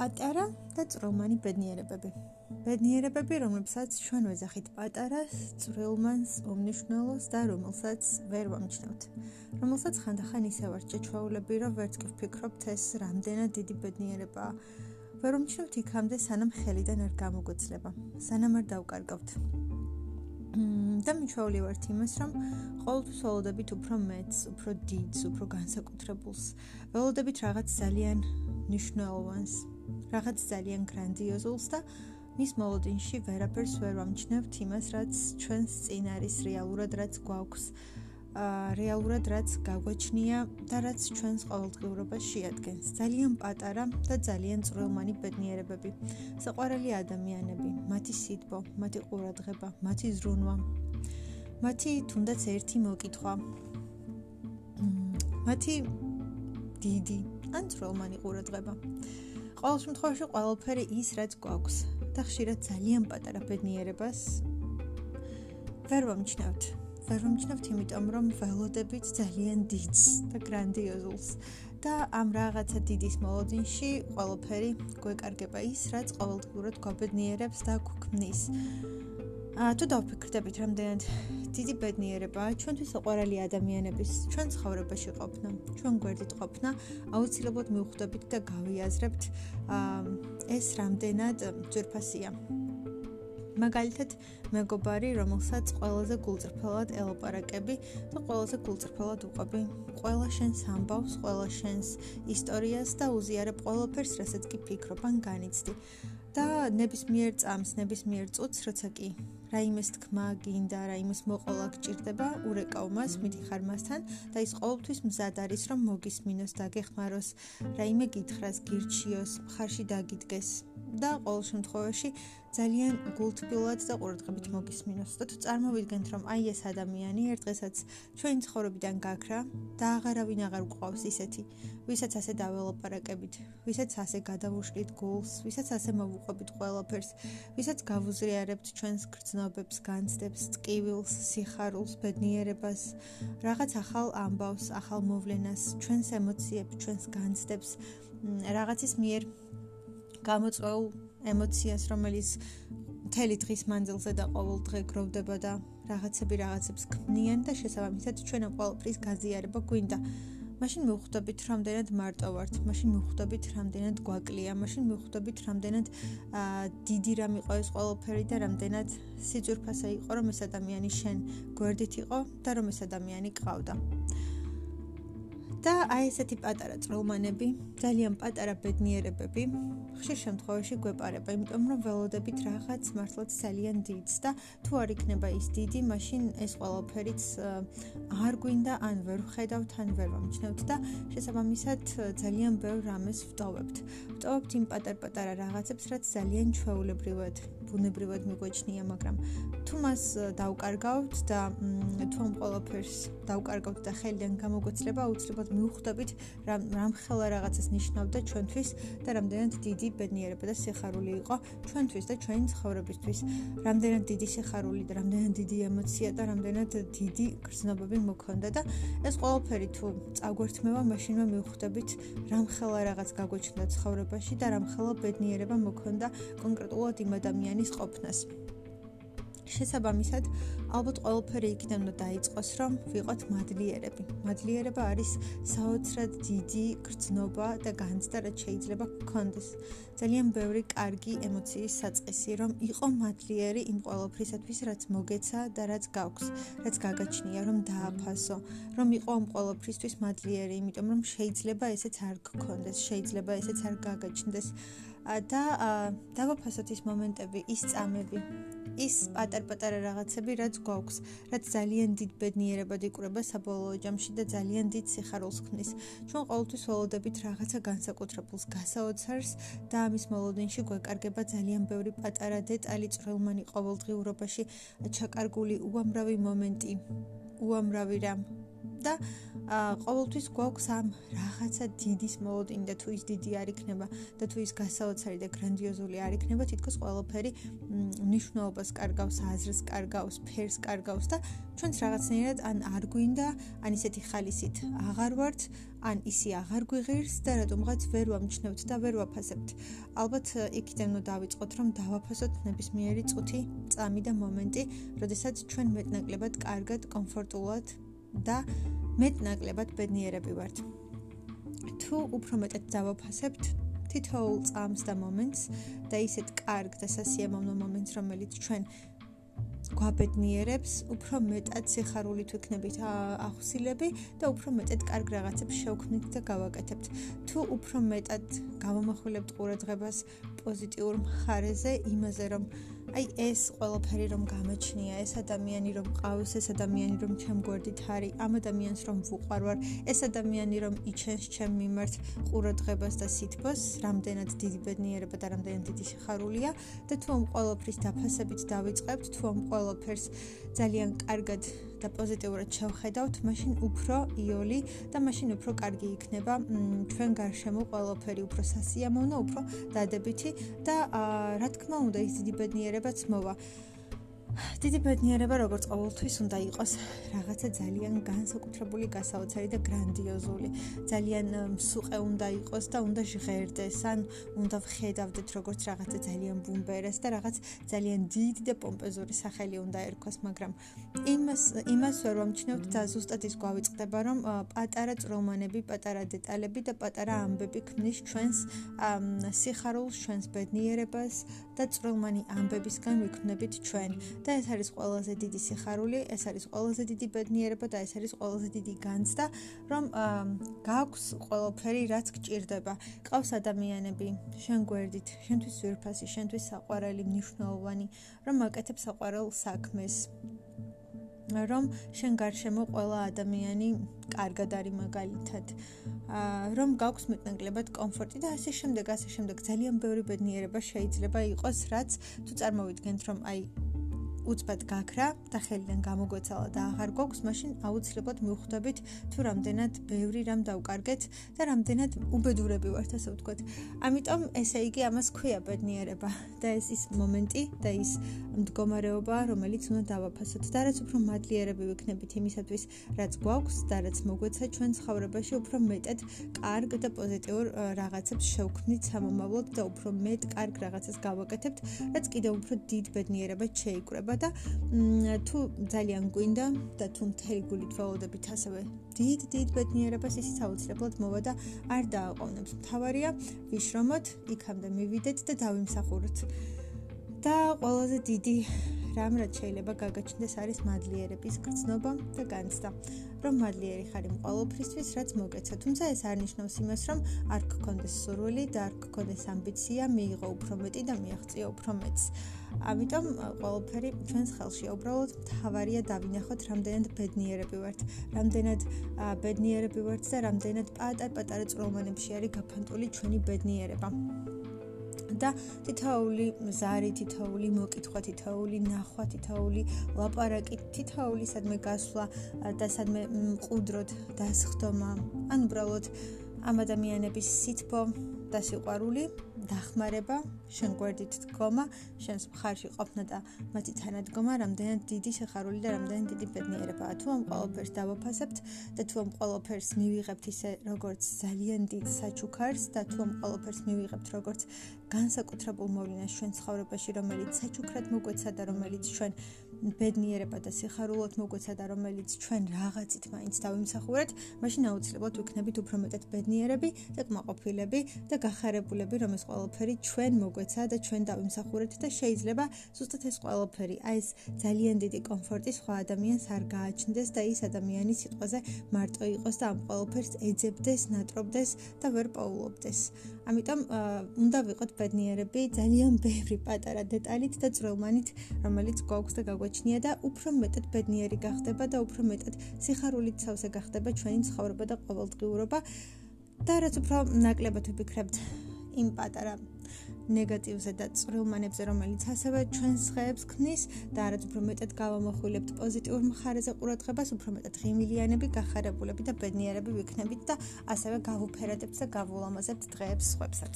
პატარა და წრომანი ბედნიერებები. ბედნიერებები, რომლებსაც ჩვენ ვეძახით პატარას, წრილმანს, უმნიშვნელოს და რომელსაც ვერ ვამჩნევთ. რომელსაც ხანდახან ისე ვარ ჭეჩვაულები, რომ ვერც კი ვფიქრობთ ეს რამდენად დიდი ბედნიერებაა. ვერ ვამჩნევთ იქამდე, სანამ ხელიდან არ გამოგვეცლება, სანამ არ დავკარგავთ. და მიჩვეული ვართ იმას, რომ ყოველთვის ველოდებით უფრო მეც, უფრო დიდს, უფრო განსაკუთრებულს. ველოდებით რაღაც ძალიან მნიშვნელოვანს, რაღაც ძალიან გრანდიოზულს და მის მოლოდინში ვერაფერს ვერ ვამჩნევთ იმას, რაც ჩვენს წინ არის რეალურად, რაც გვაქვს აა რეალურად რაც გაგვაჩნია და რაც ჩვენს ყოველდღიურობას შეადგენს. ძალიან პატარა და ძალიან წვრილმანი ბედნიერებები. საყვარელი ადამიანები, მათი სიტყვა, მათი ყურადღება, მათი ზრუნვა. მათი თუნდაც ერთი მოკითხვა. მათი დიდი ან წვრილმანი ყურადღება. ყოველ შემთხვევაში ყველაფერი ის რაც გვაქვს და ხშირად ძალიან პატარა ბედნიერებას ვერ ვამჩნევთ. ვერ ვამჩნევთ იმიტომ რომ ველოდებით ძალიან დიდს და გრანდიოზულს და ამ რაღაცა დიდის მოლოდინში ყველაფერი გვეკარგება ის რაც ყოველდღურად გვაბედნიერებს და გვქმნის. აა თუ დავფიქრდებით რამდენად დიდი ბედნიერებაა ჩვენთვის საყვარელი ადამიანების ჩვენ ცხოვრებაში ყოფნა, ჩვენ გვერდით ყოფნა, აუცილებლად მივხვდებით და გავიაზრებთ ეს რამდენად ძვირფასია. მაგალითად, მეგობარი, რომელსაც ყველაზე გულწრფელად ელაპარაკები და ყველაზე გულწრფელად უყვები ყველა შენს ამბავს, ყველა შენს ისტორიას და უზიარებ ყველაფერს, რასაც კი ფიქრობ ან განიცდი. და ნებისმიერ წამს, ნებისმიერ წუთს, როცა კი რაიმეს თქმა გინდა, რაიმეს მოყოლა გჭირდება, ურეკავ მას, მიდიხარ მასთან და ის ყოველთვის მზად არის, რომ მოგისმინოს, დაგეხმაროს, რაიმე გითხრას, გირჩიოს, ხარში დაგიდგეს და ყოველ შემთხვევაში ძალიან გულთბილად და ყურადღებით მოგისმინოს. და თუ წარმოვიდგენთ, რომ აი ეს ადამიანი ერთ დღესაც ჩვენი ცხოვრებიდან გაქრა და აღარავინ აღარ გვყავს ისეთი, ვისაც ასე დაველოპარაკებით, ვისაც ასე გადავუშლით გულს, ვისაც ასე მოვუყვებით ყველაფერს, ვისაც გავუზრიარებთ ჩვენს გრძნობებს, განცდებს, ტკივილს, სიხარულს, ბედნიერებას, რაღაც ახალ ამბავს, ახალ მოვლენას, ჩვენს ემოციებს, ჩვენს განცდებს, რაღაცის მიერ გამოწვეულ ემოციას, რომელიც მთელი დღის მანძილზე და ყოველ დღე გროვდება და რაღაცები რაღაცებს ქმნიან და შესაბამისად ჩვენ ამ ყოველფრის გაზიარება გვინდა. მაშინ მივხვდებით, რამდენად მარტო ვართ, მაშინ მივხვდებით, რამდენად გვაკლია, მაშინ მივხვდებით, რამდენად დიდი რამ იყო ეს ყოველფერი და რამდენად სიძურფასა იყო, რომ ეს ადამიანი შენ გვერდით იყო და რომ ეს ადამიანი გყავდა. და აი ესეთი პატარა წრომანები, ძალიან პატარა ბედნიერებები ხშირ შემთხვევაში გვეპარება, იმიტომ რომ ველოდებით რაღაც მართლაც ძალიან დიდს და თუ არ იქნება ის დიდი, მაშინ ეს ყველაფერიც არ გვინდა, ან ვერ ვხედავთ, ან ვერ ვამჩნევთ და შესაბამისად ძალიან ბევრ რამეს ვტოვებთ. ვტოვებთ იმ პატარ-პატარა რაღაცებს, რაც ძალიან ჩვეულებრივად, ბუნებრივად მიგვეჩნია, მაგრამ თუ მას დავკარგავთ და თუ ამ ყველაფერს დავკარგავთ და ხელიდან გამოგვეცლება, აუცილებლად მივხვდებით რამ რამ ხელა რაღაცას ნიშნავდა ჩვენთვის და რამდენად დიდი ბედნიერება და სიხარული იყო ჩვენთვის და ჩვენი ცხოვრებისთვის. რამდენად დიდი სიხარული და რამდენად დიდი ემოცია და რამდენად დიდი გრძნობები მოქონდა და ეს ყველაფერი თუ წაგვერთმევა მაშინვე მივხვდებით რამ ხელა რაღაც გაგვეჩნდა ცხოვრებაში და რამ ხელა ბედნიერება მოქონდა კონკრეტულად იმ ადამიანის ყოფნას შესაბამისად, ალბათ ყველაფერი იქიდან უნდა დაიწყოს, რომ ვიყოთ მადლიერები. მადლიერება არის საოცრად დიდი გრძნობა და განცდა, რაც შეიძლება გქონდეს. ძალიან ბევრი კარგი ემოციის საწყისი, რომ იყო მადლიერი იმ ყველაფრისათვის, რაც მოგეცა და რაც გაქვს, რაც გაგაჩნია, რომ დააფასო, რომ იყო ამ ყველაფრისთვის მადლიერი, იმიტომ რომ შეიძლება ესეც არ გქონდეს, შეიძლება ესეც არ გაგაჩნდეს. და დავაფასოთ ის მომენტები, ის წამები, ის პატარ-პატარა რაღაცები, რაც გვაქვს, რაც ძალიან დიდ ბედნიერებად იკვრება საბოლოო ჯამში და ძალიან დიდ სიხარულს ქმნის. ჩვენ ყოველთვის ველოდებით რაღაცა განსაკუთრებულს გასაოცარს და ამის მოლოდინში გვეკარგება ძალიან ბევრი პატარა დეტალი წრილმანი ყოველდღიურობაში, ჩაკარგული უამრავი მომენტი, უამრავი რამ და ყოველთვის გვაქვს ამ რაღაცა დიდის მოლოდინი და თუ ის დიდი არ იქნება და თუ ის გასაოცარი და გრანდიოზული არ იქნება, თითქოს ყველაფერი ნიშნულობას კარგავს, აზრს კარგავს, ფერს კარგავს და ჩვენც რაღაცნაირად ან არ გვინდა, ან ისეთი ხალისით აღარ ვართ, ან ისი აღარ გვიღირს და რატომღაც ვერ ვამჩნევთ და ვერ ვაფასებთ. ალბათ იქიდან უნდა დავიწყოთ, რომ დავაფასოთ ნებისმიერი წუთი, წამი და მომენტი, როდესაც ჩვენ მეტნაკლებად კარგად, კომფორტულად და მეტნაკლებად ბედნიერები ვართ. თუ უფრო მეტად დავაფასებთ თითოეულ წამს და მომენტს და ისეთ კარგ და სასიამოვნო მომენტს, რომელიც ჩვენ გვაბედნიერებს, უფრო მეტად სიხარულით ვიქნებით ახსილები და უფრო მეტად კარგ რაღაცებს შევქმნით და გავაკეთებთ. თუ უფრო მეტად გავამახვილებთ ყურადღებას პოზიტიურ მხარეზე, იმაზე რომ აი ეს ყველაფერი რომ გამოჩნია, ეს ადამიანი რომ ყავს, ეს ადამიანი რომ ჩემ გვერდით არის, ამ ადამიანს რომ ვუყვარვარ, ეს ადამიანი რომ იჩენს ჩემ მიმართ ყურადღებას და სითბოს, რამდენად დიდი ბედნიერება და რამდენად დიდი სიხარულია და თუ ამ ყველაფრის დაფასებით დავიწყებთ, თუ ამ ყველაფერს ძალიან კარგად და პოზიტიურად შევხედავთ, მაშინ უფრო იოლი და მაშინ უფრო კარგი იქნება ჩვენ გარშემო ყველაფერი, უფრო სასიამოვნო, უფრო დადებითი და რა თქმა უნდა ის დიდი ბედნიერებაც მოვა. დიდი ბედნიერება როგორც ყოველთვის უნდა იყოს რაღაცა ძალიან განსაკუთრებული, გასაოცარი და გრანდიოზული. ძალიან მსუყე უნდა იყოს და უნდა ჟღერდეს, ან უნდა ვხედავდეთ როგორც რაღაცა ძალიან ბუმბერეს და რაღაც ძალიან დიდი და პომპეზური სახელი უნდა ერქვას, მაგრამ იმას იმას ვერ ვამჩნევთ და ზუსტად ის გვავიწყდება, რომ პატარა წრომანები, პატარა დეტალები და პატარა ამბები ქმნის ჩვენს სიხარულს, ჩვენს ბედნიერებას და წრომანი ამბებისგან ვიქმნებით ჩვენ. და ეს არის ყველაზე დიდი სიხარული, ეს არის ყველაზე დიდი ბედნიერება და ეს არის ყველაზე დიდი განცდა, რომ გაქვს ყველაფერი, რაც გჭირდება. ყავს ადამიანები, შენ გვერდით, შენთვის ვირფასი, შენთვის საყვარელი, მნიშვნელოვანი, რომ აკეთებ საყვარელ საქმეს. რომ შენ გარშემო ყველა ადამიანი კარგად არის მაგალითად. აა რომ გაქვს მეტნაკლებად კომფორტი და ასე შემდეგ, ასე შემდეგ ძალიან ბევრი ბედნიერება შეიძლება იყოს, რაც თუ წარმოვიდგენთ, რომ აი უცბად გაქრა და ხელიდან გამოგვეცალა და აღარ გვაქვს, მაშინ აუცილებლად მივხვდებით თუ რამდენად ბევრი რამ დავკარგეთ და რამდენად უბედურები ვართ, ასე ვთქვათ. ამიტომ ესე იგი ამას ქვია ბედნიერება და ეს ის მომენტი და ის მდგომარეობა, რომელიც უნდა დავაფასოთ და რაც უფრო მადლიერები ვიქნებით იმისათვის, რაც გვაქვს და რაც მოგვეცა ჩვენ ცხოვრებაში, უფრო მეტად კარგ და პოზიტიურ რაღაცებს შევქმნით სამომავლოდ და უფრო მეტ კარგ რაღაცას გავაკეთებთ, რაც კიდევ უფრო დიდ ბედნიერებას შეიკრება. ხდება და თუ ძალიან გვინდა და თუ მთელი გულით ველოდებით ასევე დიდ დიდ ბედნიერებას ისიც აუცილებლად მოვა და არ დააყოვნებს. თავარია ვიშრომოთ, იქამდე მივიდეთ და დავიმსახუროთ. და ყველაზე დიდი რამ რაც შეიძლება გაგაჩნდეს არის მადლიერების გრძნობა და განცდა. რომ მადლიერი ხარ იმ ყოველფრისთვის, რაც მოგეცა. თუმცა ეს არ ნიშნავს იმას, რომ არ გქონდეს სურვილი და არ გქონდეს ამბიცია, მიიღო უფრო მეტი და მიაღწია უფრო მეტს. ამიტომ ყოველფერი ჩვენს ხელშია. უბრალოდ თავარია დავინახოთ, რამდენად ბედნიერები ვართ, რამდენად ბედნიერები ვართ და რამდენად პატარ-პატარა წრომანებში არის გაფანტული ჩვენი ბედნიერება. და თითოეული ზარი, თითოეული მოკითხვა, თითოეული ნახვა, თითოეული ლაპარაკი, თითოეული სადმე გასვლა და სადმე მყუდროდ დასხდომა, ან უბრალოდ ამ ადამიანების სითბო და სიყვარული დახმარება, შენ გვერდით დგომა, შენს მხარში ყოფნა და მათი თანადგომა რამდენად დიდი შეხარული და რამდენად დიდი ბედნიერებაა. თუ ამ ყოველფერს დავაფასებთ და თუ ამ ყოველფერს მივიღებთ ისე როგორც ძალიან დიდ საჩუქარს და თუ ამ ყოველფერს მივიღებთ როგორც განსაკუთრებულ მოვლენას ჩვენ ცხოვრებაში, რომელიც საჩუქრად მოგვეცა და რომელიც ჩვენ ბედნიერება და სიხარულოთ მოგვეცა და რომელიც ჩვენ რაღაცით მაინც დავიმსახურეთ, მაშინ აუცილებლად ვიქნებით უფრო მეტად ბედნიერები და კმაყოფილები და გახარებულები, რომ ეს ყველაფერი ჩვენ მოგვეცა და ჩვენ დავიმსახურეთ და შეიძლება ზუსტად ეს ყველაფერი, აი ეს ძალიან დიდი კომფორტი სხვა ადამიანს არ გააჩნდეს და ის ადამიანი სიტყვაზე მარტო იყოს და ამ ყველაფერს ეძებდეს, ნატრობდეს და ვერ პოულობდეს. ამიტომ უნდა ვიყოთ ბედნიერები ძალიან ბევრი პატარა დეტალით და წრომანით, რომელიც გვაქვს და გაგვეცი გაჩნია და უფრო მეტად ბედნიერი გახდება და უფრო მეტად სიხარულით სავსე გახდება ჩვენი ცხოვრება და ყოველდღიურობა და რაც უფრო ნაკლებად ვფიქრებთ იმ პატარა ნეგატივზე და წვრილმანებზე, რომელიც ასევე ჩვენს ხეებს ქმნის და არც უფრო მეტად გავამახვილებთ პოზიტიურ მხარეზე ყურადღებას, უფრო მეტად ღიმილიანები, გახარებულები და ბედნიერები ვიქნებით და ასევე გავუფერადებთ და გავულამაზებთ დღეებს სხვებსაც.